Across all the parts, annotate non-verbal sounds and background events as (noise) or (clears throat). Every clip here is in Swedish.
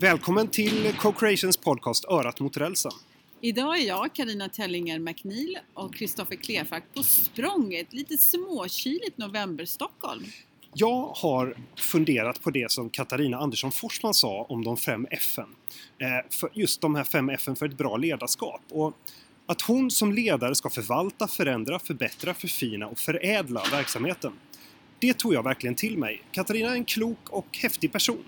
Välkommen till Co-Creations podcast Örat mot rälsen. Idag är jag, Karina Tellinger McNeil och Kristoffer Klefack på språnget, lite småkyligt november-Stockholm. Jag har funderat på det som Katarina Andersson Forsman sa om de fem F'n. Eh, för just de här fem F'n för ett bra ledarskap. Och att hon som ledare ska förvalta, förändra, förbättra, förfina och förädla verksamheten. Det tog jag verkligen till mig. Katarina är en klok och häftig person.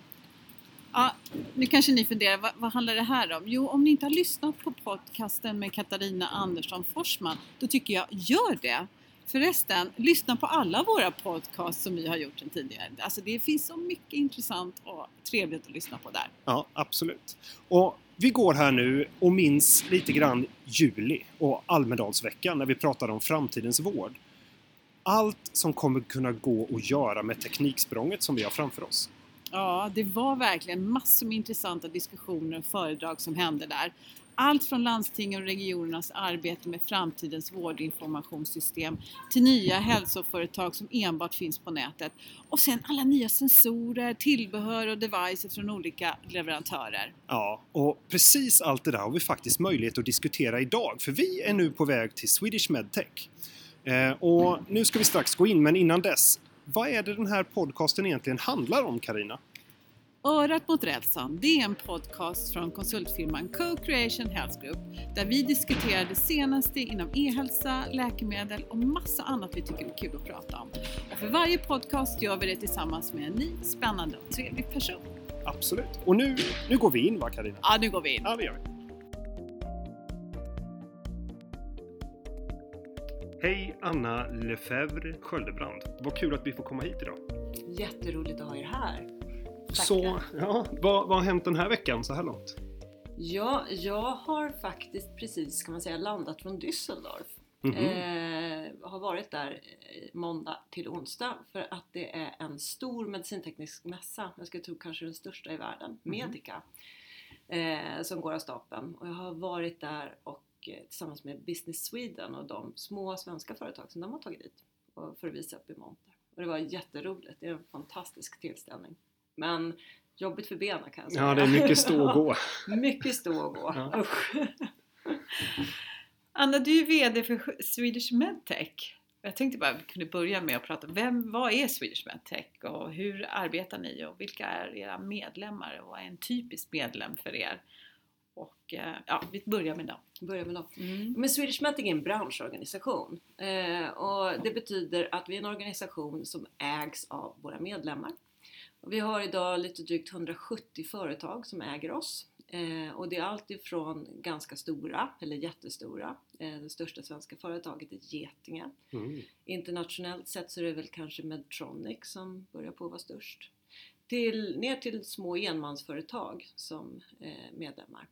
Ja, nu kanske ni funderar, vad, vad, handlar det här om? Jo, om ni inte har lyssnat på podcasten med Katarina Andersson Forsman, då tycker jag, gör det! Förresten, lyssna på alla våra podcasts som vi har gjort sedan tidigare. Alltså det finns så mycket intressant och trevligt att lyssna på där. Ja, absolut. Och vi går här nu och minns lite grann juli och Almedalsveckan när vi pratade om framtidens vård. Allt som kommer kunna gå att göra med tekniksprånget som vi har framför oss. Ja, det var verkligen massor med intressanta diskussioner och föredrag som hände där. Allt från landstingen och regionernas arbete med framtidens vårdinformationssystem till nya hälsoföretag som enbart finns på nätet. Och sen alla nya sensorer, tillbehör och devices från olika leverantörer. Ja, och precis allt det där har vi faktiskt möjlighet att diskutera idag för vi är nu på väg till Swedish Medtech. Eh, och nu ska vi strax gå in men innan dess, vad är det den här podcasten egentligen handlar om Karina? Örat mot rälsen, det är en podcast från konsultfirman Co-Creation Health Group där vi diskuterar det senaste inom e-hälsa, läkemedel och massa annat vi tycker är kul att prata om. Och för varje podcast gör vi det tillsammans med en ny, spännande och trevlig person. Absolut. Och nu, nu går vi in va Karina? Ja, nu går vi in. Ja, det gör vi. Hej Anna Lefebvre Sköldebrand. Vad kul att vi får komma hit idag. Jätteroligt att ha er här. Tackar. Så, ja, vad, vad har hänt den här veckan så här långt? Ja, jag har faktiskt precis kan man säga landat från Düsseldorf. Mm -hmm. eh, har varit där måndag till onsdag för att det är en stor medicinteknisk mässa. Jag skulle tro kanske den största i världen, mm -hmm. Medica. Eh, som går av stapeln. Och jag har varit där och eh, tillsammans med Business Sweden och de små svenska företag som de har tagit dit för att visa upp i monter. Och det var jätteroligt. Det är en fantastisk tillställning. Men jobbigt för benen kan jag säga. Ja, det är mycket stå och gå. (laughs) mycket stå och gå. Ja. (laughs) Anna, du är VD för Swedish Medtech. Jag tänkte bara att vi kunde börja med att prata, vem, vad är Swedish Medtech och hur arbetar ni och vilka är era medlemmar och vad är en typisk medlem för er? Och eh, ja, vi börjar med dem. Börjar med dem. Mm. Men Swedish Medtech är en branschorganisation eh, och det betyder att vi är en organisation som ägs av våra medlemmar. Vi har idag lite drygt 170 företag som äger oss eh, och det är alltifrån ganska stora eller jättestora. Eh, det största svenska företaget är Getinge. Mm. Internationellt sett så är det väl kanske Medtronic som börjar på att vara störst. Till, ner till små enmansföretag som eh, medlemmar.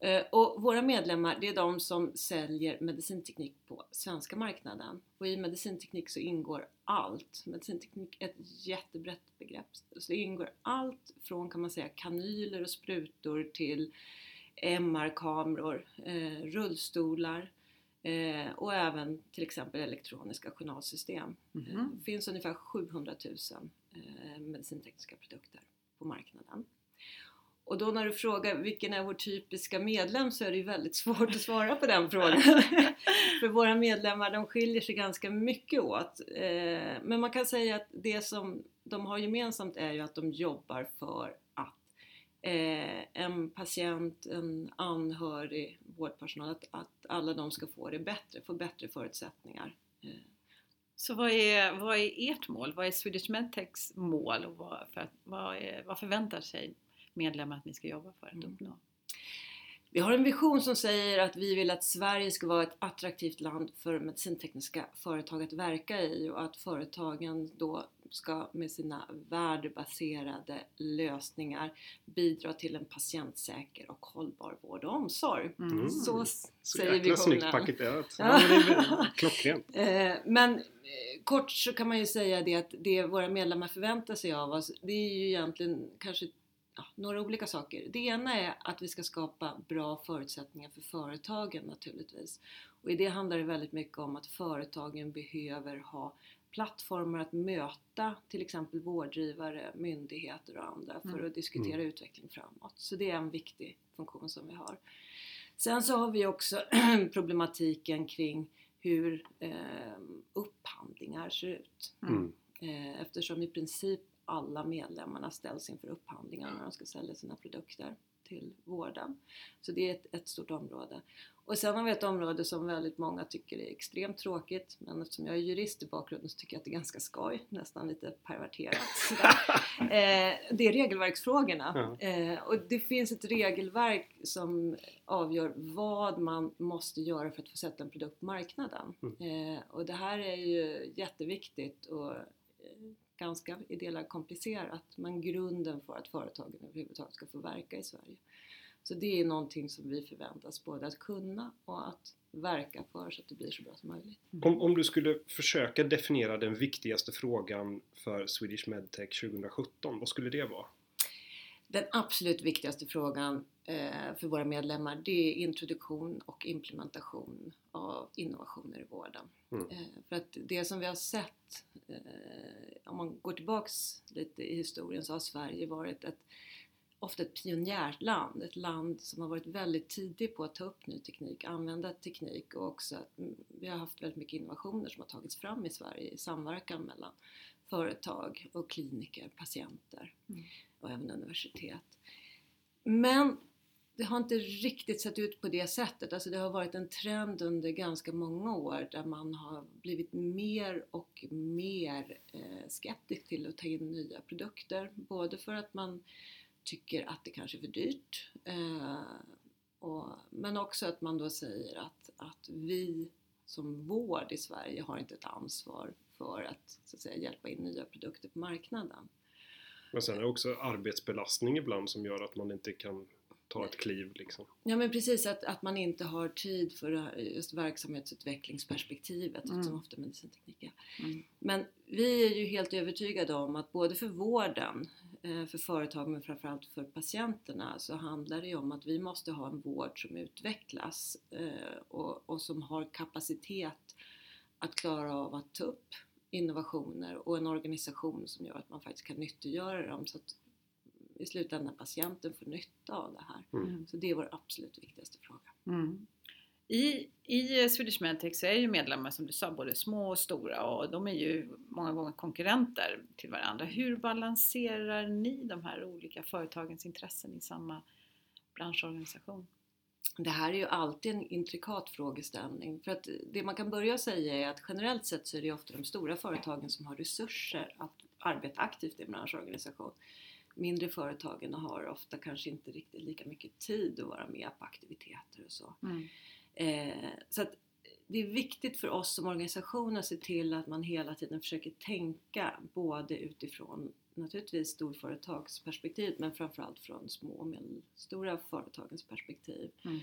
Eh, och våra medlemmar det är de som säljer medicinteknik på svenska marknaden. Och i medicinteknik så ingår allt. Medicinteknik är ett jättebrett begrepp. Så det ingår allt från kan man säga kanyler och sprutor till MR-kameror, eh, rullstolar eh, och även till exempel elektroniska journalsystem. Mm -hmm. Det finns ungefär 700 000 eh, medicintekniska produkter på marknaden. Och då när du frågar vilken är vår typiska medlem så är det ju väldigt (laughs) svårt att svara på den frågan. (laughs) För våra medlemmar de skiljer sig ganska mycket åt. Eh, men man kan säga att det som de har gemensamt är ju att de jobbar för att eh, en patient, en anhörig, vårdpersonal, att, att alla de ska få det bättre, få bättre förutsättningar. Eh. Så vad är, vad är ert mål? Vad är Swedish Medtechs mål? Och vad, för, vad, är, vad förväntar sig medlemmar att ni ska jobba för att mm. uppnå? Vi har en vision som säger att vi vill att Sverige ska vara ett attraktivt land för medicintekniska företag att verka i och att företagen då ska med sina värdebaserade lösningar bidra till en patientsäker och hållbar vård och omsorg. Mm. Så, så säger visionen. Så snyggt paketerat. Ja. (laughs) Ja, klockrent. Eh, men eh, kort så kan man ju säga det att det våra medlemmar förväntar sig av oss det är ju egentligen kanske ja, några olika saker. Det ena är att vi ska skapa bra förutsättningar för företagen naturligtvis. Och i det handlar det väldigt mycket om att företagen behöver ha plattformar att möta till exempel vårdgivare, myndigheter och andra för Mm. att diskutera Mm. utveckling framåt. Så det är en viktig funktion som vi har. Sen så har vi också (clears throat) problematiken kring hur eh, upphandlingar ser ut. Mm. Eh, eftersom i princip alla medlemmarna ställs inför upphandlingar när de ska sälja sina produkter till vården. Så det är ett, ett stort område. Och sen har vi ett område som väldigt många tycker är extremt tråkigt men eftersom jag är jurist i bakgrunden så tycker jag att det är ganska skoj, nästan lite perverterat. (laughs) Eh, det är regelverksfrågorna. Ja. Eh, och det finns ett regelverk som avgör vad man måste göra för att få sätta en produkt på marknaden. Mm. Eh, och det här är ju jätteviktigt och eh, ganska i delar komplicerat men grunden för att företagen överhuvudtaget ska få verka i Sverige. Så det är någonting som vi förväntas både att kunna och att verka för så att det blir så bra som möjligt. Om, om du skulle försöka definiera den viktigaste frågan för Swedish Medtech 2017, vad skulle det vara? Den absolut viktigaste frågan för våra medlemmar det är introduktion och implementation av innovationer i vården. Mm. Eh, för att det som vi har sett, eh, om man går tillbaks lite i historien så har Sverige varit ett ofta ett pionjärland, ett land som har varit väldigt tidigt på att ta upp ny teknik, använda teknik och också att mm, vi har haft väldigt mycket innovationer som har tagits fram i Sverige i samverkan mellan företag och kliniker, patienter Mm. och även universitet. Men det har inte riktigt sett ut på det sättet. Alltså det har varit en trend under ganska många år där man har blivit mer och mer eh, skeptisk till att ta in nya produkter. Både för att man tycker att det kanske är för dyrt eh, och, men också att man då säger att, att vi som vård i Sverige har inte ett ansvar för att, så att säga, hjälpa in nya produkter på marknaden. Men sen är det också arbetsbelastning ibland som gör att man inte kan ta ett kliv liksom. Ja men precis, att, att man inte har tid för just verksamhetsutvecklingsperspektivet Mm. som ofta medicinteknik är. Mm. Men vi är ju helt övertygade om att både för vården, eh, för företag men framförallt för patienterna så handlar det ju om att vi måste ha en vård som utvecklas eh, och, och som har kapacitet att klara av att ta upp innovationer och en organisation som gör att man faktiskt kan nyttiggöra dem så att i slutändan patienten får nytta av det här. Mm. Så det är vår absolut viktigaste fråga. Mm. I, I Swedish Medtech så är ju medlemmar som du sa både små och stora och de är ju många gånger konkurrenter till varandra. Hur balanserar ni de här olika företagens intressen i samma branschorganisation? Det här är ju alltid en intrikat frågeställning. För att det man kan börja säga är att generellt sett så är det ofta de stora företagen som har resurser att arbeta aktivt i en branschorganisation. Mindre företagen har ofta kanske inte riktigt lika mycket tid att vara med på aktiviteter och så. Mm. Eh, så att det är viktigt för oss som organisation att se till att man hela tiden försöker tänka både utifrån naturligtvis storföretagsperspektiv men framförallt från små och medelstora företagens perspektiv. Mm.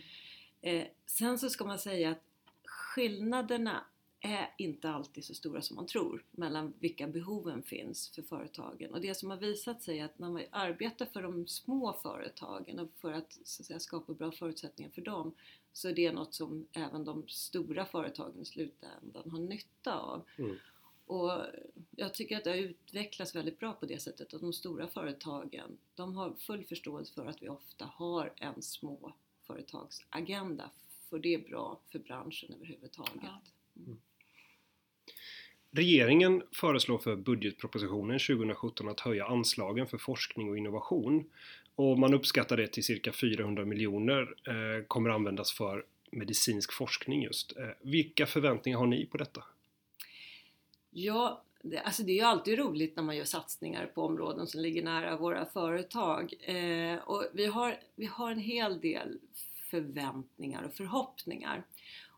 Eh, sen så ska man säga att skillnaderna är inte alltid så stora som man tror mellan vilka behoven finns för företagen. Och det som har visat sig är att när man arbetar för de små företagen och för att, så att säga, skapa bra förutsättningar för dem så är det något som även de stora företagen i slutändan har nytta av. Mm. Och jag tycker att det har utvecklats väldigt bra på det sättet att de stora företagen de har full förståelse för att vi ofta har en småföretagsagenda för det är bra för branschen överhuvudtaget. Ja. Regeringen föreslår för budgetpropositionen 2017 att höja anslagen för forskning och innovation. Och man uppskattar det till cirka 400 miljoner eh, kommer användas för medicinsk forskning just. Eh, vilka förväntningar har ni på detta? Ja, det, alltså det är ju alltid roligt när man gör satsningar på områden som ligger nära våra företag. Eh, och vi har, vi har en hel del förväntningar och förhoppningar.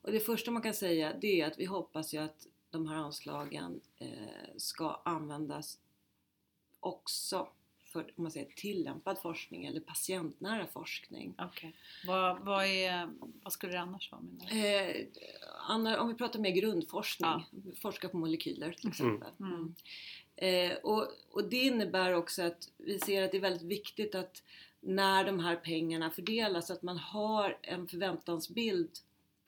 Och det första man kan säga det är att vi hoppas ju att de här anslagen eh, ska användas också för om man säger, tillämpad forskning eller patientnära forskning. Okej. Vad, vad, är, vad skulle det annars vara? Menar du? Eh, Anna, om vi pratar mer grundforskning, forska på molekyler till exempel. Mm. Eh, och, och det innebär också att vi ser att det är väldigt viktigt att när de här pengarna fördelas att man har en förväntansbild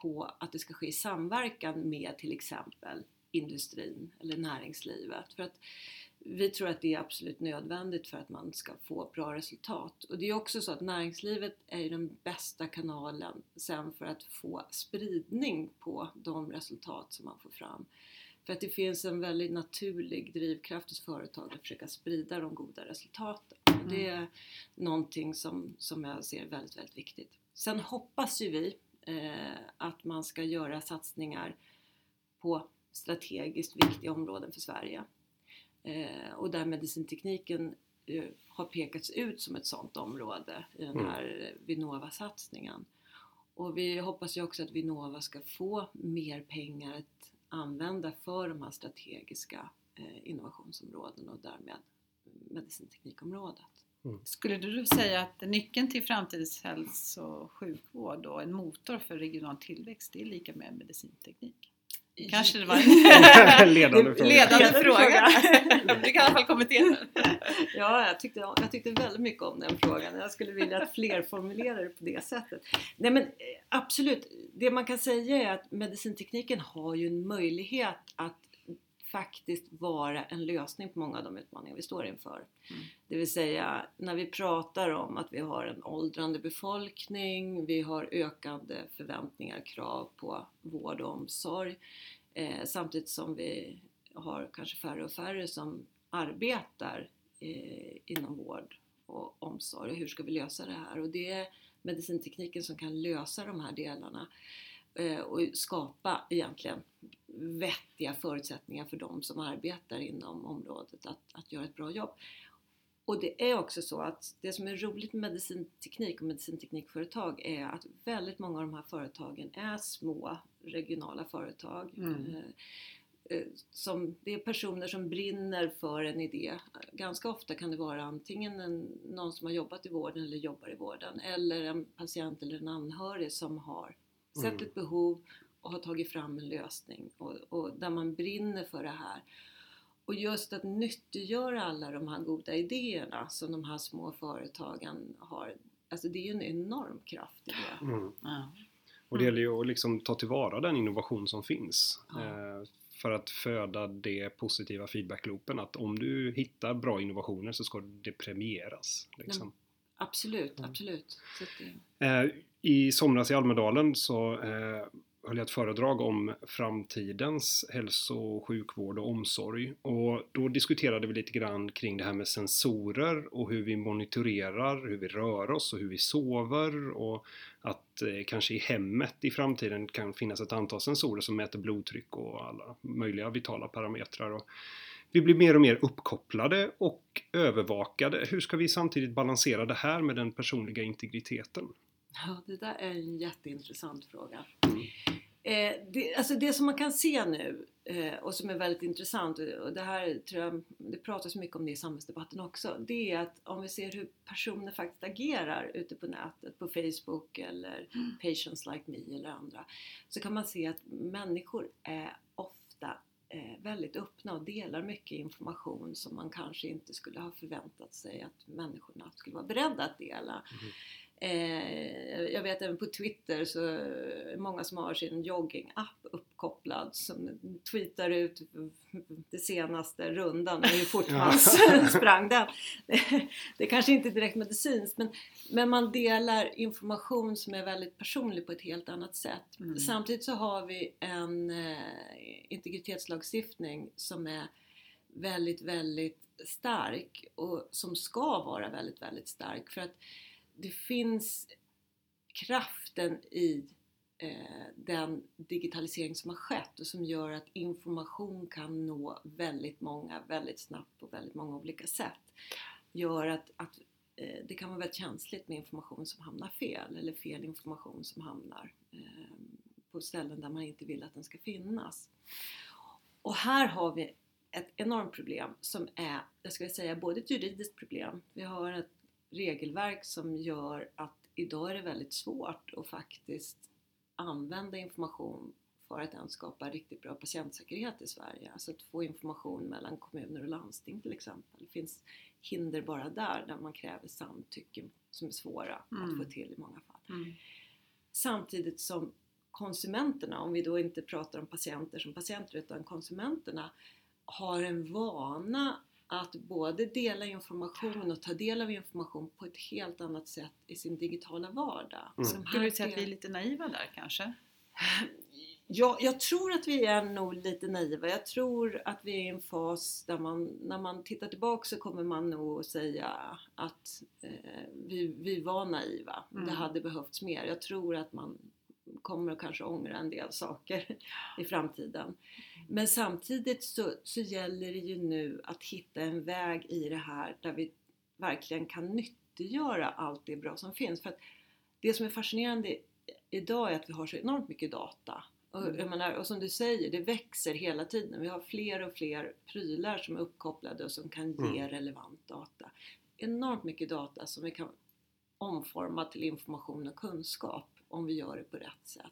på att det ska ske i samverkan med till exempel industrin eller näringslivet. För att vi tror att det är absolut nödvändigt för att man ska få bra resultat. Och det är också så att näringslivet är den bästa kanalen sen för att få spridning på de resultat som man får fram. För att det finns en väldigt naturlig drivkraft hos företag att försöka sprida de goda resultaten. Mm. Det är någonting som, som jag ser väldigt, väldigt viktigt. Sen hoppas ju vi att man ska göra satsningar på strategiskt viktiga områden för Sverige. Eh, och där medicintekniken eh, har pekats ut som ett sådant område i den mm. här. Vinnova-satsningen. Och vi hoppas ju också att Vinnova ska få mer pengar att använda för de här strategiska eh, innovationsområdena och därmed medicinteknikområdet. Mm. Skulle du säga att nyckeln till framtidens hälso och sjukvård och en motor för regional tillväxt det är lika med medicinteknik? Kanske det var (laughs) en ledande (laughs) fråga. Ledande fråga. (laughs) du kan i alla fall kommentera Ja, jag tyckte, jag tyckte väldigt mycket om den frågan. Jag skulle vilja att fler formulerar det på det sättet. Nej men eh, absolut, det man kan säga är att medicintekniken har ju en möjlighet att faktiskt vara en lösning på många av de utmaningar vi står inför. Mm. Det vill säga när vi pratar om att vi har en åldrande befolkning, vi har ökande förväntningar, krav på vård och omsorg eh, samtidigt som vi har kanske färre och färre som arbetar eh, inom vård och omsorg. Hur ska vi lösa det här? Och det är medicintekniken som kan lösa de här delarna och skapa egentligen vettiga förutsättningar för de som arbetar inom området att, att göra ett bra jobb. Och det är också så att det som är roligt med medicinteknik och medicinteknikföretag är att väldigt många av de här företagen är små regionala företag. Mm. Eh, eh, som, det är personer som brinner för en idé. Ganska ofta kan det vara antingen en, någon som har jobbat i vården eller jobbar i vården eller en patient eller en anhörig som har sett mm. ett behov och har tagit fram en lösning och, och, där man brinner för det här. Och just att nyttiggöra alla de här goda idéerna som de här små företagen har, alltså det är ju en enorm kraft i det. Mm. Ja. Och det gäller ju att liksom ta tillvara den innovation som finns. Ja. Eh, för att föda det positiva feedbackloopen att om du hittar bra innovationer så ska det premieras. Liksom. Absolut, absolut. Det... Eh, I somras i Almedalen så eh, höll jag ett föredrag om framtidens hälso och sjukvård och omsorg. Och då diskuterade vi lite grann kring det här med sensorer och hur vi monitorerar, hur vi rör oss och hur vi sover och att eh, kanske i hemmet i framtiden kan finnas ett antal sensorer som mäter blodtryck och alla möjliga vitala parametrar. Och vi blir mer och mer uppkopplade och övervakade. Hur ska vi samtidigt balansera det här med den personliga integriteten? Ja, det där är en jätteintressant fråga. Mm. Eh, det, alltså det som man kan se nu eh, och som är väldigt intressant och det här tror jag, det pratas mycket om det i samhällsdebatten också. Det är att om vi ser hur personer faktiskt agerar ute på nätet, på Facebook eller mm. Patients Like Me eller andra. Så kan man se att människor är ofta Eh, väldigt öppna och delar mycket information som man kanske inte skulle ha förväntat sig att människorna skulle vara beredda att dela. Mm. Eh, jag vet även på Twitter så är många som har sin jogging-app uppkopplad som tweetar ut det senaste rundan och hur fort man (laughs) sprang den. Det, det kanske inte är direkt medicinskt men, men man delar information som är väldigt personlig på ett helt annat sätt. Mm. Samtidigt så har vi en eh, integritetslagstiftning som är väldigt, väldigt stark och som ska vara väldigt, väldigt stark. För att det finns kraften i eh, den digitalisering som har skett och som gör att information kan nå väldigt många väldigt snabbt på väldigt många olika sätt. Gör att, att eh, det kan vara väldigt känsligt med information som hamnar fel eller fel information som hamnar eh, på ställen där man inte vill att den ska finnas. Och här har vi ett enormt problem som är, jag skulle säga, både ett juridiskt problem. Vi har ett regelverk som gör att idag är det väldigt svårt att faktiskt använda information för att ens skapa riktigt bra patientsäkerhet i Sverige. Alltså att få information mellan kommuner och landsting till exempel. Det finns hinder bara där, där man kräver samtycke som är svåra mm. att få till i många fall. Mm. Samtidigt som konsumenterna, om vi då inte pratar om patienter som patienter utan konsumenterna, har en vana att både dela information och ta del av information på ett helt annat sätt i sin digitala vardag. Mm. Skulle du säga att vi är lite naiva där kanske? Ja, jag tror att vi är nog lite naiva. Jag tror att vi är i en fas där man, när man tittar tillbaka så kommer man nog att säga att eh, vi, vi var naiva. Mm. Det hade behövts mer. Jag tror att man kommer kanske ångra en del saker i framtiden. Men samtidigt så, så gäller det ju nu att hitta en väg i det här där vi verkligen kan nyttiggöra allt det bra som finns. För att det som är fascinerande idag är att vi har så enormt mycket data. Och, Mm. menar, och som du säger, det växer hela tiden. Vi har fler och fler prylar som är uppkopplade och som kan ge Mm. relevant data. Enormt mycket data som vi kan omforma till information och kunskap om vi gör det på rätt sätt.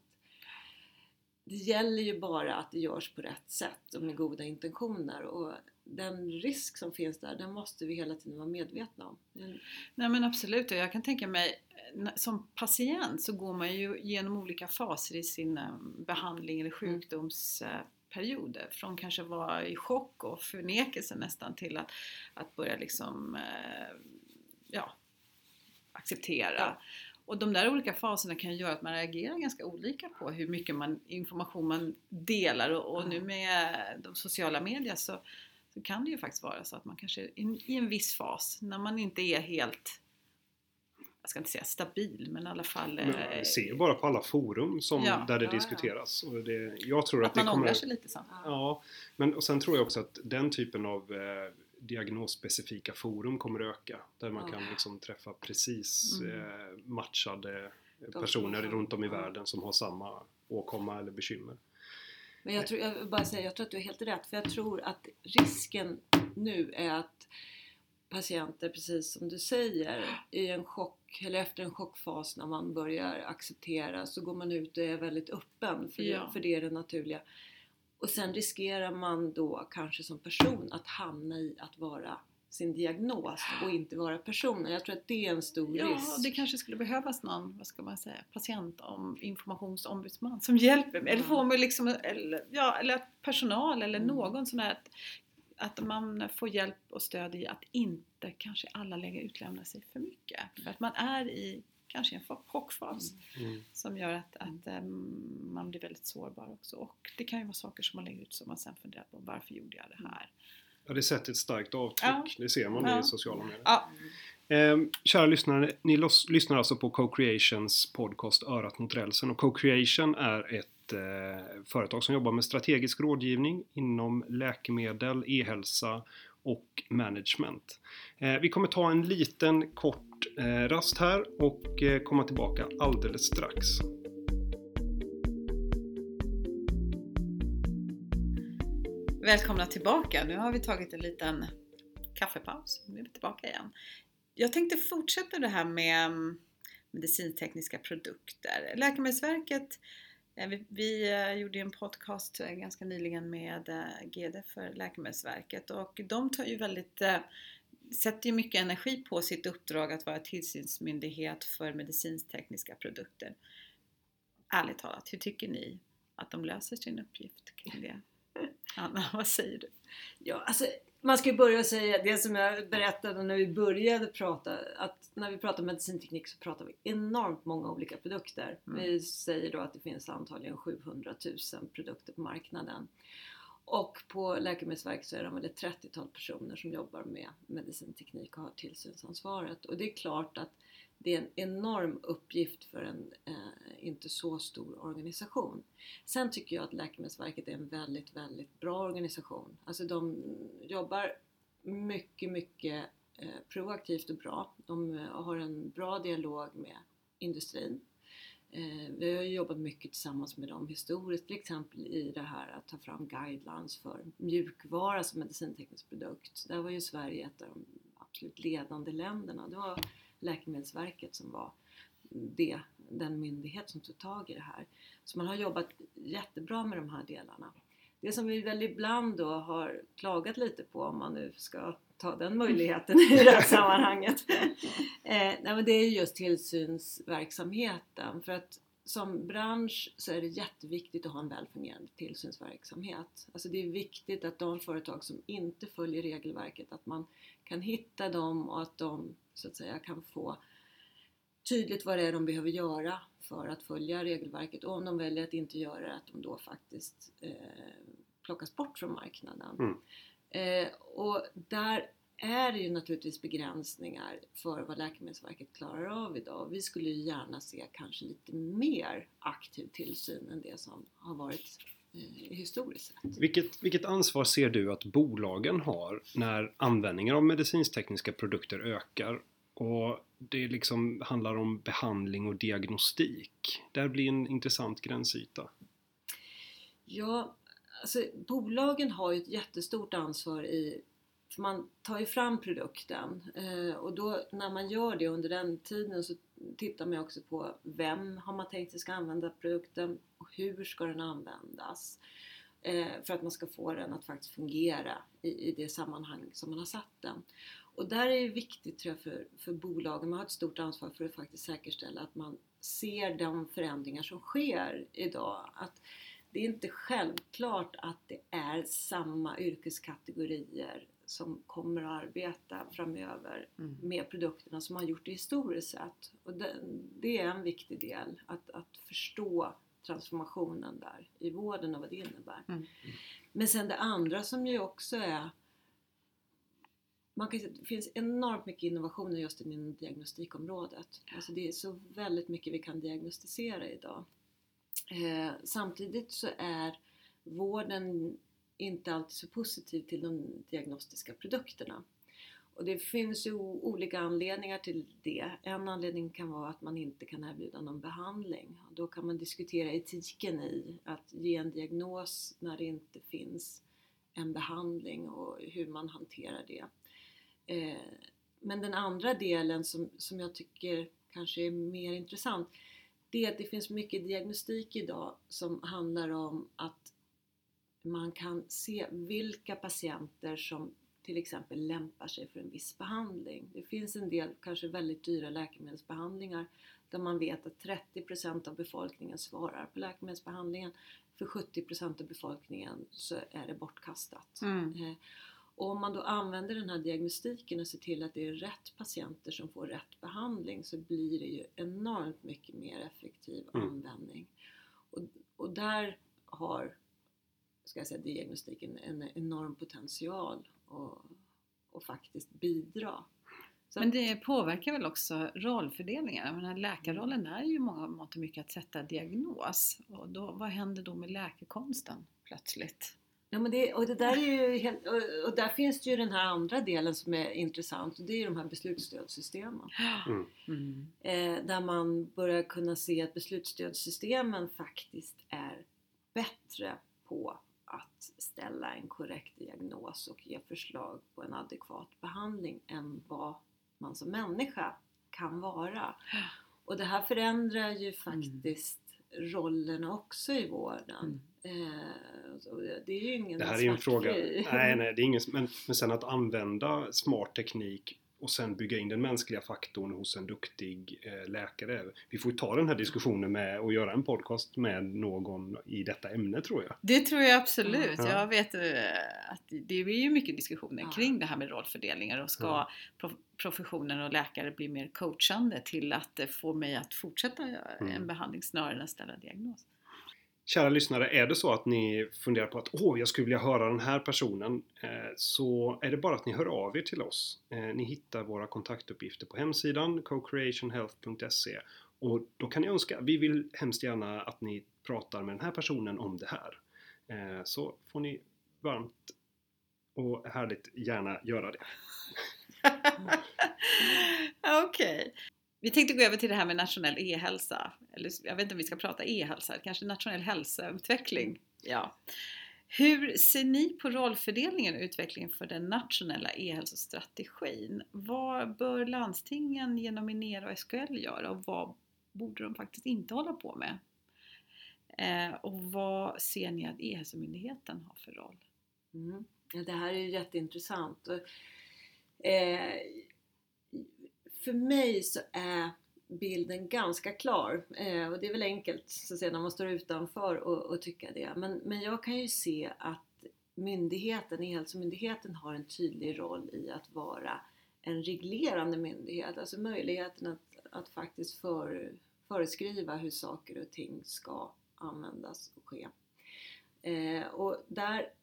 Det gäller ju bara att det görs på rätt sätt och med goda intentioner och den risk som finns där, den måste vi hela tiden vara medvetna om. Men- Nej men absolut och jag kan tänka mig som patient så går man ju genom olika faser i sin eh, behandling eller sjukdomsperioder. Från kanske vara i chock och förnekelse nästan till att, att börja liksom eh, ja, acceptera. Ja. Och de där olika faserna kan göra att man reagerar ganska olika på hur mycket man, information man delar och, och Ja. nu med de sociala medier så, så kan det ju faktiskt vara så att man kanske i, i en viss fas när man inte är helt jag ska inte säga stabil men i alla fall Men eh, se bara på alla forum som, Ja. där det Ja, ja. diskuteras. Och det, jag tror att, att det man kommer ångrar sig lite sen. Ja, men och sen tror jag också att den typen av eh, diagnosspecifika forum kommer att öka. Där man Ja. kan liksom träffa precis Mm. eh, matchade personer runt om i ja. världen som har samma åkomma eller bekymmer. Men jag, tror, jag vill bara säga, jag tror att du har helt rätt. För jag tror att risken nu är att patienter, precis som du säger, i en chock eller efter en chockfas när man börjar acceptera så går man ut och är väldigt öppen för, Ja. det, för det är det naturliga. Och sen riskerar man då kanske som person att hamna i att vara sin diagnos och inte vara personen. Jag tror att det är en stor Ja, risk. det kanske skulle behövas någon, vad ska man säga, patient om informationsombudsman som hjälper mig. Eller Ja. får mig liksom, eller, ja, eller personal eller Mm. någon sån här att, man får hjälp och stöd i att inte kanske alla längre utlämna sig för mycket. För att man är i kanske en chockfas Mm. som gör att, att ehm, man blir väldigt sårbar också. Och det kan ju vara saker som man lägger ut som man sen funderar på varför gjorde jag det här? Ja, det sätter ett starkt avtryck. Ja. Det ser man Ja. i sociala medier. Ja, Eh, kära lyssnare, ni los- lyssnar alltså på Co-Creations podcast Örat mot rälsen och Co-Creation är ett eh, företag som jobbar med strategisk rådgivning inom läkemedel, e-hälsa och management. Eh, vi kommer ta en liten kort eh, rast här och eh, komma tillbaka alldeles strax. Välkomna tillbaka! Nu har vi tagit en liten kaffepaus. Nu är vi tillbaka igen. Jag tänkte fortsätta det här med mm, medicintekniska produkter. Läkemedelsverket, eh, vi, vi eh, gjorde en podcast eh, ganska nyligen med eh, GD för Läkemedelsverket och de tar ju väldigt eh, sätter ju mycket energi på sitt uppdrag att vara tillsynsmyndighet för medicintekniska produkter. Ärligt talat, hur tycker ni att de löser sin uppgift kring det? (laughs) Anna, vad säger du? Ja, alltså, man ska ju börja säga det som jag berättade när vi började prata. Att när vi pratar medicinteknik så pratar vi enormt många olika produkter. Mm. Vi säger då att det finns antagligen 700 000 produkter på marknaden. Och på Läkemedelsverket så är det väl ett 30-tal personer som jobbar med medicinteknik och har tillsynsansvaret. Och det är klart att det är en enorm uppgift för en eh, inte så stor organisation. Sen tycker jag att Läkemedelsverket är en väldigt, väldigt bra organisation. Alltså de jobbar mycket, mycket eh, proaktivt och bra. De eh, har en bra dialog med industrin. Eh, vi har ju jobbat mycket tillsammans med dem historiskt, till exempel i det här att ta fram guidelines för mjukvara som medicinteknisk produkt. Där var ju Sverige ett av de absolut ledande länderna. Det var Läkemedelsverket som var det, den myndighet som tog tag i det här. Så man har jobbat jättebra med de här delarna. Det som vi väl ibland då har klagat lite på, om man nu ska ta den möjligheten i det här sammanhanget, (laughs) eh, nej, men det är just tillsynsverksamheten. För att som bransch så är det jätteviktigt att ha en väl fungerande tillsynsverksamhet. Alltså det är viktigt att de företag som inte följer regelverket, att man kan hitta dem och att de så att säga kan få tydligt vad det är de behöver göra för att följa regelverket och om de väljer att inte göra det, att de då faktiskt eh, plockas bort från marknaden. Mm. Eh, och där är det ju naturligtvis begränsningar för vad Läkemedelsverket klarar av idag. Vi skulle ju gärna se kanske lite mer aktiv tillsyn än det som har varit eh, historiskt sett. Vilket, vilket ansvar ser du att bolagen har när användningen av medicintekniska produkter ökar och det liksom handlar om behandling och diagnostik? Där blir en intressant gränsyta. Ja, alltså bolagen har ju ett jättestort ansvar i man tar ju fram produkten eh, och då när man gör det under den tiden så tittar man också på vem har man tänkt sig ska använda produkten och hur ska den användas eh, för att man ska få den att faktiskt fungera i, i det sammanhang som man har satt den. Och där är det viktigt tror jag för, för bolagen, man har ett stort ansvar för att faktiskt säkerställa att man ser de förändringar som sker idag. Att det är inte självklart att det är samma yrkeskategorier som kommer att arbeta framöver Mm. med produkterna som har gjort det historiskt sett. Och det, det är en viktig del, att, att förstå transformationen där i vården och vad det innebär. Mm. Men sen det andra som ju också är man kan säga det finns enormt mycket innovationer just inom diagnostikområdet. Alltså det är så väldigt mycket vi kan diagnostisera idag. Eh, samtidigt så är vården inte alltid så positiv till de diagnostiska produkterna. Och det finns ju olika anledningar till det. En anledning kan vara att man inte kan erbjuda någon behandling. Då kan man diskutera etiken i att ge en diagnos när det inte finns en behandling och hur man hanterar det. Eh, men den andra delen som, som jag tycker kanske är mer intressant det är att det finns mycket diagnostik idag som handlar om att man kan se vilka patienter som till exempel lämpar sig för en viss behandling. Det finns en del kanske väldigt dyra läkemedelsbehandlingar där man vet att 30% av befolkningen svarar på läkemedelsbehandlingen. För 70% av befolkningen så är det bortkastat. Mm. Eh, och om man då använder den här diagnostiken och ser till att det är rätt patienter som får rätt behandling så blir det ju enormt mycket mer effektiv Mm. användning. Och, och där har ska jag säga, diagnostiken en enorm potential att, att faktiskt bidra. Så Men det påverkar väl också rollfördelningen? Jag menar, läkarrollen är ju många mått och mycket att sätta diagnos. Och då, vad händer då med läkekonsten plötsligt? Ja, men det, och, det där är ju helt, och, och där finns det ju den här andra delen som är intressant och det är ju de här beslutsstödssystemen. Mm. Eh, där man börjar kunna se att beslutsstödssystemen faktiskt är bättre på att ställa en korrekt diagnos och ge förslag på en adekvat behandling än vad man som människa kan vara. Och det här förändrar ju faktiskt rollerna också i vården. Eh, så det är ju ingen Det här är ju en fråga. Nej, nej, det är ingen, (laughs) men, men sen att använda smart teknik och sen bygga in den mänskliga faktorn hos en duktig eh, läkare. Vi får ju ta den här diskussionen med och göra en podcast med någon i detta ämne tror jag. Det tror jag absolut. Ja. Jag vet eh, att det är ju mycket diskussioner Ja. kring det här med rollfördelningar och ska Ja. prof- professionen och läkare bli mer coachande till att eh, få mig att fortsätta Mm. en behandling snarare än att ställa diagnos. Kära lyssnare, är det så att ni funderar på att åh, jag skulle vilja höra den här personen eh, så är det bara att ni hör av er till oss. Eh, ni hittar våra kontaktuppgifter på hemsidan cocreationhealth.se. och då kan ni önska, vi vill hemskt gärna att ni pratar med den här personen om det här. Eh, så får ni varmt och härligt gärna göra det. (laughs) Okej. Vi tänkte gå över till det här med nationell e-hälsa. Eller jag vet inte om vi ska prata e-hälsa, kanske nationell hälsoutveckling. Ja. Hur ser ni på rollfördelningen och utvecklingen för den nationella e-hälsostrategin? Vad bör landstingen genom Inera och SKL göra och vad borde de faktiskt inte hålla på med? Eh, och vad ser ni att E-hälsomyndigheten har för roll? Mm. Ja, det här är ju jätteintressant. Eh, för mig så är bilden ganska klar. Eh, och det är väl enkelt så att säga, när man står utanför och, och tycka det. Men, men jag kan ju se att myndigheten, E-hälsomyndigheten har en tydlig roll i att vara en reglerande myndighet. Alltså möjligheten att, att faktiskt för, föreskriva hur saker och ting ska användas och ske. Eh, och där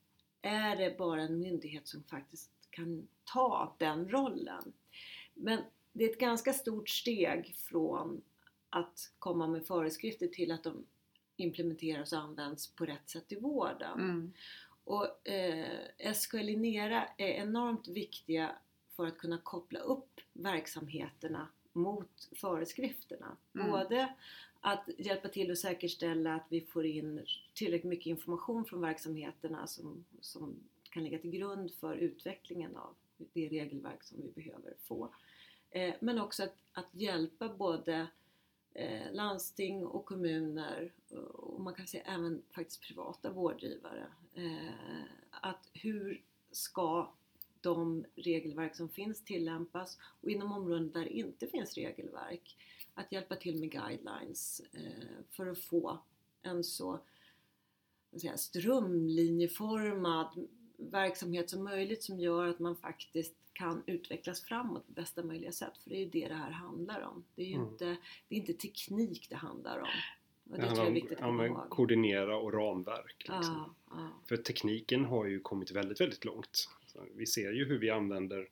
är det bara en myndighet som faktiskt kan ta den rollen. Men det är ett ganska stort steg från att komma med föreskrifter till att de implementeras och används på rätt sätt i vården. Mm. Och eh, SKL Linera är enormt viktiga för att kunna koppla upp verksamheterna mot föreskrifterna. Mm. Både att hjälpa till att säkerställa att vi får in tillräckligt mycket information från verksamheterna som, som kan ligga till grund för utvecklingen av det regelverk som vi behöver få. Eh, men också att, att hjälpa både eh, landsting och kommuner eh, och man kan säga även faktiskt privata vårdgivare. Att hur ska de regelverk som finns tillämpas och inom områden där det inte finns regelverk att hjälpa till med guidelines för att få en så strömlinjeformad verksamhet som möjligt som gör att man faktiskt kan utvecklas framåt på bästa möjliga sätt. För det är ju det det här handlar om. Det är ju Mm. inte, det är inte teknik det handlar om. Och det, Det tror jag är om viktigt att komma ihåg. koordinera och ramverk. Liksom. Ja, ja. För tekniken har ju kommit väldigt, väldigt långt. Så vi ser ju hur vi använder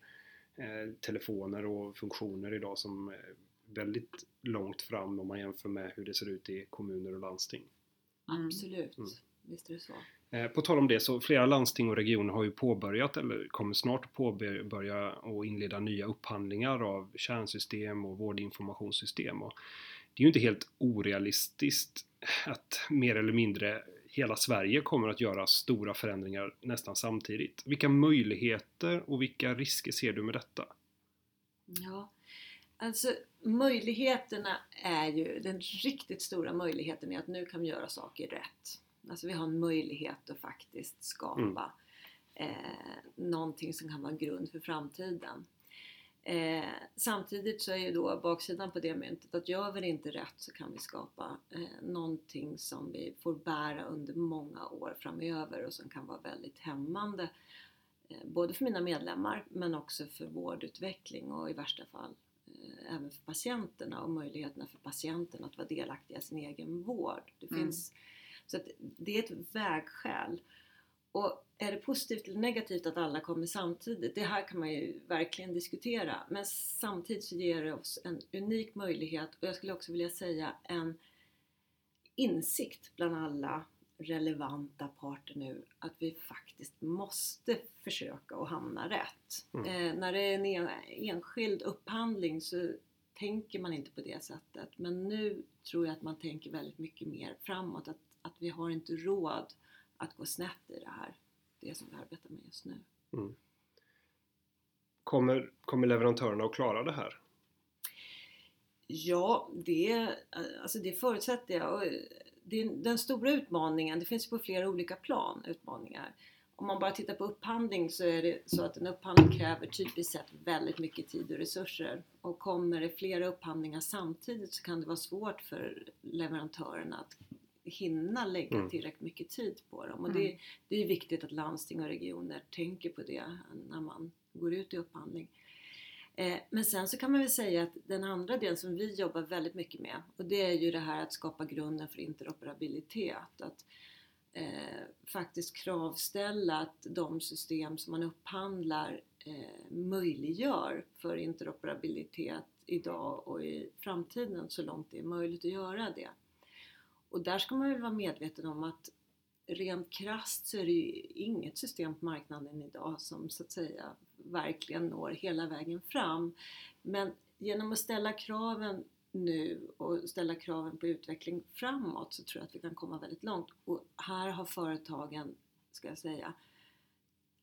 eh, telefoner och funktioner idag som är väldigt långt fram om man jämför med hur det ser ut i kommuner och landsting. Mm. Absolut. Mm. Visst är det så. Eh, på tal om det så flera landsting och regioner har ju påbörjat eller kommer snart att påbörja och inleda nya upphandlingar av kärnsystem och vårdinformationssystem. Och det är ju inte helt orealistiskt att mer eller mindre hela Sverige kommer att göra stora förändringar nästan samtidigt. Vilka möjligheter och vilka risker ser du med detta? Ja, alltså möjligheterna är ju, den riktigt stora möjligheten är att nu kan vi göra saker rätt. Alltså vi har en möjlighet att faktiskt skapa eh, någonting som kan vara en grund för framtiden. Eh, samtidigt så är ju då baksidan på det myntet att gör vi det inte rätt så kan vi skapa eh, någonting som vi får bära under många år framöver och som kan vara väldigt hämmande eh, både för mina medlemmar men också för vårdutveckling och i värsta fall eh, även för patienterna och möjligheterna för patienten att vara delaktiga i sin egen vård. Det Mm. finns, så det är ett vägskäl. Och är det positivt eller negativt att alla kommer samtidigt? Det här kan man ju verkligen diskutera. Men samtidigt så ger det oss en unik möjlighet och jag skulle också vilja säga en insikt bland alla relevanta parter nu att vi faktiskt måste försöka att hamna rätt. Mm. Eh, när det är en en enskild upphandling så tänker man inte på det sättet. Men nu tror jag att man tänker väldigt mycket mer framåt. Att, att vi har inte råd att gå snett i det här. Det som vi arbetar med just nu. Kommer, kommer leverantörerna att klara det här? Ja, det, alltså det förutsätter jag. Det, den stora utmaningen, det finns på flera olika plan utmaningar. Om man bara tittar på upphandling så är det så att en upphandling kräver typiskt sett väldigt mycket tid och resurser. Och kommer det flera upphandlingar samtidigt så kan det vara svårt för leverantörerna att hinna lägga Mm. tillräckligt mycket tid på dem. Och Mm. det, det är viktigt att landsting och regioner tänker på det när man går ut i upphandling. Eh, Men sen så kan man väl säga att den andra delen som vi jobbar väldigt mycket med och det är ju det här att skapa grunden för interoperabilitet. Att eh, faktiskt kravställa att de system som man upphandlar eh, möjliggör för interoperabilitet idag och i framtiden så långt det är möjligt att göra det. Och där ska man väl vara medveten om att rent krasst så är det ju inget system på marknaden idag som så att säga verkligen når hela vägen fram. Men genom att ställa kraven nu och ställa kraven på utveckling framåt så tror jag att vi kan komma väldigt långt. Och här har företagen, ska jag säga,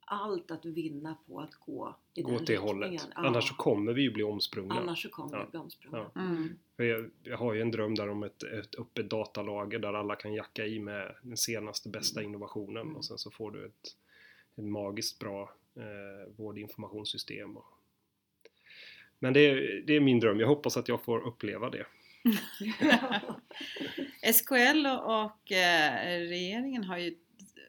allt att vinna på att gå i Gå den riktningen. hållet. Ja. Annars så kommer vi ju bli omsprungna. Annars så kommer Ja. vi bli omsprungna. Mm. För jag, jag har ju en dröm där om ett, ett öppet datalager där alla kan jacka i med den senaste bästa innovationen Mm. och sen så får du ett, ett magiskt bra eh, vårdinformationssystem. Och, Men det är, det är min dröm. Jag hoppas att jag får uppleva det. (laughs) SKL och, och eh, regeringen har ju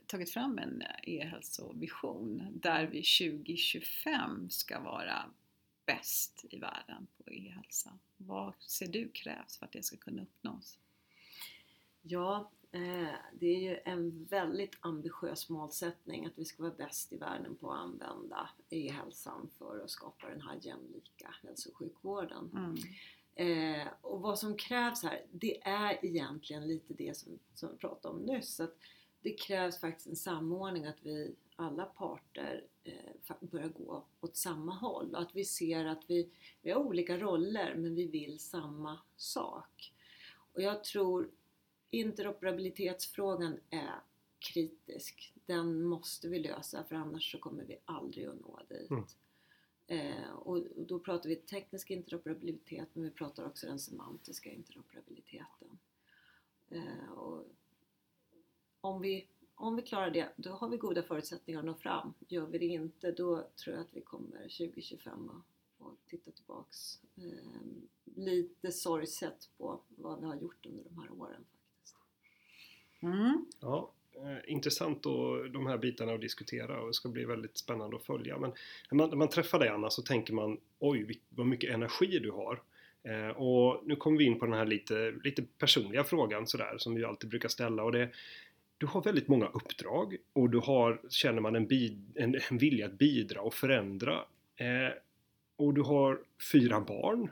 tagit fram en e-hälsovision där vi 2025 ska vara bäst i världen på e-hälsa. Vad ser du krävs för att det ska kunna uppnås? Ja, det är ju en väldigt ambitiös målsättning att vi ska vara bäst i världen på att använda e-hälsan för att skapa den här jämlika hälso och sjukvården. Mm. Eh, och vad som krävs här, det är egentligen lite det som, som vi pratade om nyss. Att det krävs faktiskt en samordning, att vi alla parter eh, börjar gå åt samma håll. Och att vi ser att vi, vi har olika roller men vi vill samma sak. Och jag tror interoperabilitetsfrågan är kritisk. Den måste vi lösa för annars så kommer vi aldrig att nå dit. Mm. Eh, och då pratar vi teknisk interoperabilitet men vi pratar också den semantiska interoperabiliteten. Eh, och om, vi, om vi klarar det, då har vi goda förutsättningar att nå fram. Gör vi det inte, då tror jag att vi kommer 2025 och, och titta tillbaks eh, lite sorgset på vad vi har gjort under de här åren. Mm. Ja, eh, intressant och de här bitarna att diskutera och det ska bli väldigt spännande att följa. Men när man, när man träffar dig Anna så tänker man oj vad mycket energi du har. Eh, och nu kommer vi in på den här lite, lite personliga frågan sådär som vi alltid brukar ställa och det du har väldigt många uppdrag och du har, känner man en, bid, en, en vilja att bidra och förändra. Eh, och du har fyra barn.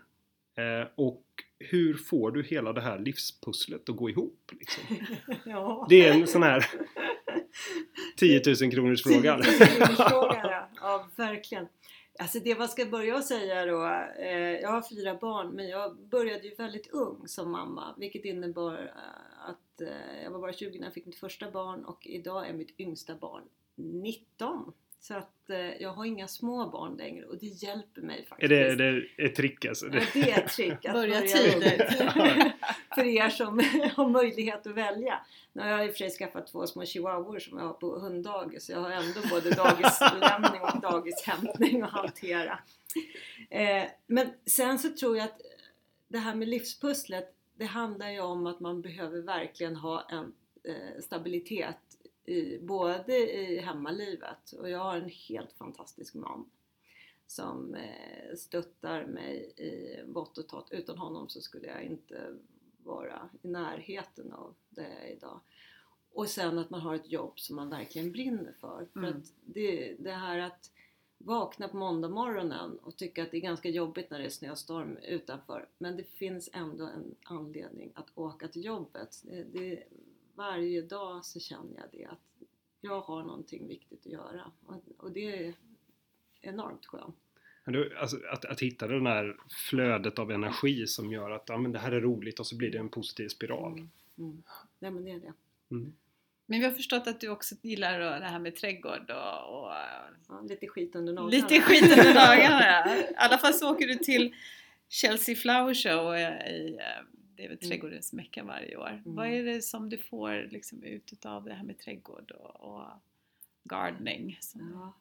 Eh, och hur får du hela det här livspusslet att gå ihop? Liksom? (laughs) ja. Det är en sån här 10 000 kronors fråga. 10 000 kronorsfrågan, ja. (laughs) ja, verkligen. Alltså det man ska börja att säga då, eh, jag har fyra barn men jag började ju väldigt ung som mamma vilket innebar eh, att jag var bara 20 när jag fick mitt första barn och idag är mitt yngsta barn 19. Så att eh, jag har inga små barn längre och det hjälper mig Är faktiskt. det, är det ett trick alltså? Ja, det är ett trick att Börja tidigt. (laughs) (laughs) För er som (laughs) har möjlighet att välja. Nu har jag i och för sig skaffat två små chihuahuor som jag har på hunddagis. Så jag har ändå både dagislämning och dagishämtning att hantera. Eh, men sen så tror jag att det här med livspusslet, det handlar ju om att man behöver verkligen ha en eh, stabilitet i, både i hemmalivet och jag har en helt fantastisk man som eh, stöttar mig i vått och torrt. Utan honom så skulle jag inte vara i närheten av det jag är idag. Och sen att man har ett jobb som man verkligen brinner för. För Mm. att det, det här att vakna på måndag morgonen och tycka att det är ganska jobbigt när det är snöstorm utanför. Men det finns ändå en anledning att åka till jobbet. Det, det, varje dag så känner jag det att jag har någonting viktigt att göra. Och, det är enormt skönt. Men du, alltså, att, att hitta det där flödet av energi som gör att ja, men det här är roligt och så blir det en positiv spiral. Mm. Mm. Nej men det är det. Mm. Men vi har förstått att du också gillar det här med trädgård och, och Ja, lite skit under naglarna. lite skit under dagarna. I alla fall så åker du till Chelsea Flower Show eh, i eh, det är väl Mm. trädgårdens mecka varje år. Mm. Vad är det som du får liksom ut utav det här med trädgård och, och gardening? Ja.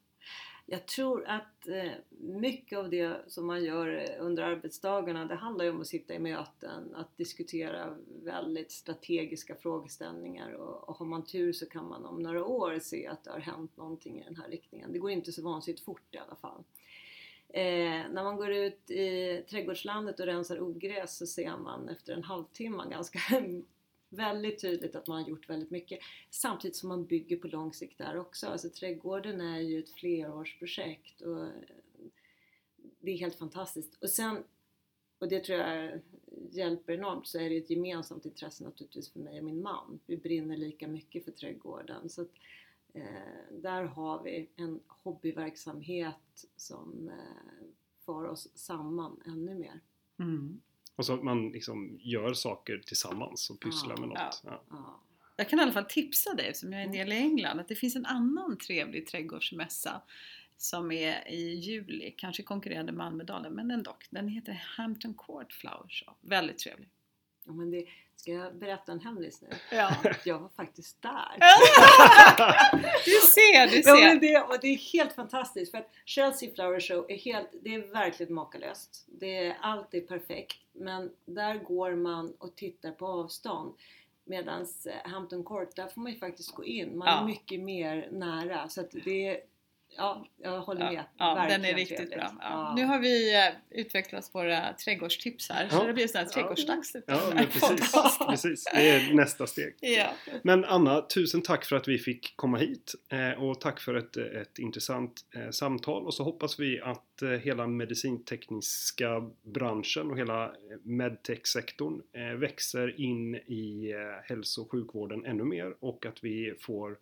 Jag tror att eh, mycket av det som man gör under arbetsdagarna det handlar ju om att sitta i möten, att diskutera väldigt strategiska frågeställningar och, och har man tur så kan man om några år se att det har hänt någonting i den här riktningen. Det går inte så vansinnigt fort i alla fall. Eh, när man går ut i trädgårdslandet och rensar ogräs så ser man efter en halvtimme ganska (laughs) väldigt tydligt att man har gjort väldigt mycket. Samtidigt som man bygger på lång sikt där också. Alltså trädgården är ju ett flerårsprojekt och eh, det är helt fantastiskt. Och sen, och det tror jag hjälper enormt, så är det ett gemensamt intresse naturligtvis för mig och min man. Vi brinner lika mycket för trädgården. Så att, eh, där har vi en hobbyverksamhet som eh, för oss samman ännu mer. Mm. Och så att man liksom gör saker tillsammans och pysslar Ja. med något. Ja. Ja. Jag kan i alla fall tipsa dig, som jag är en del i England, att det finns en annan trevlig trädgårdsmässa som är i juli, kanske konkurrerande med Almedalen, men ändå. Den heter Hampton Court Flower Show. Väldigt trevlig. Ja, men det, ska jag berätta en hemlis nu? Ja. Jag var faktiskt där. (laughs) Du ser, du Ja, men ser. det, och det är helt fantastiskt för att Chelsea Flower Show är helt, det är verkligen makalöst. Det är, allt är perfekt men där går man och tittar på avstånd. Medan Hampton Court, där får man ju faktiskt gå in. Man Ja. är mycket mer nära. Så det är, ja, jag håller med. Ja, ja, den Verkligen är riktigt trevligt. bra. Ja. Ja. Nu har vi eh, utvecklat våra trädgårdstips här, så det blir sån här Ja. trädgårdsdags. Ja, den men här (laughs) precis. precis. Det är nästa steg. (laughs) Ja. Men Anna, tusen tack för att vi fick komma hit eh, och tack för ett, ett intressant eh, samtal och så hoppas vi att eh, hela medicintekniska branschen och hela eh, medtech-sektorn eh, växer in i eh, hälso och sjukvården ännu mer och att vi får eh,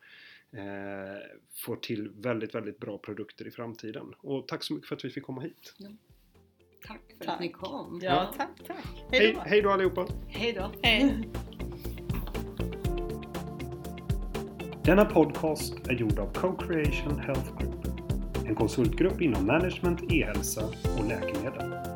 får till väldigt, väldigt bra produkter i framtiden. Och tack så mycket för att vi fick komma hit. Tack för Tack. att ni kom. ja, tack, tack. Hej Hej, då. hej då allihopa! Hej då. Hej. Denna podcast är gjord av Co-Creation Health Group, en konsultgrupp inom management, e-hälsa och läkemedel.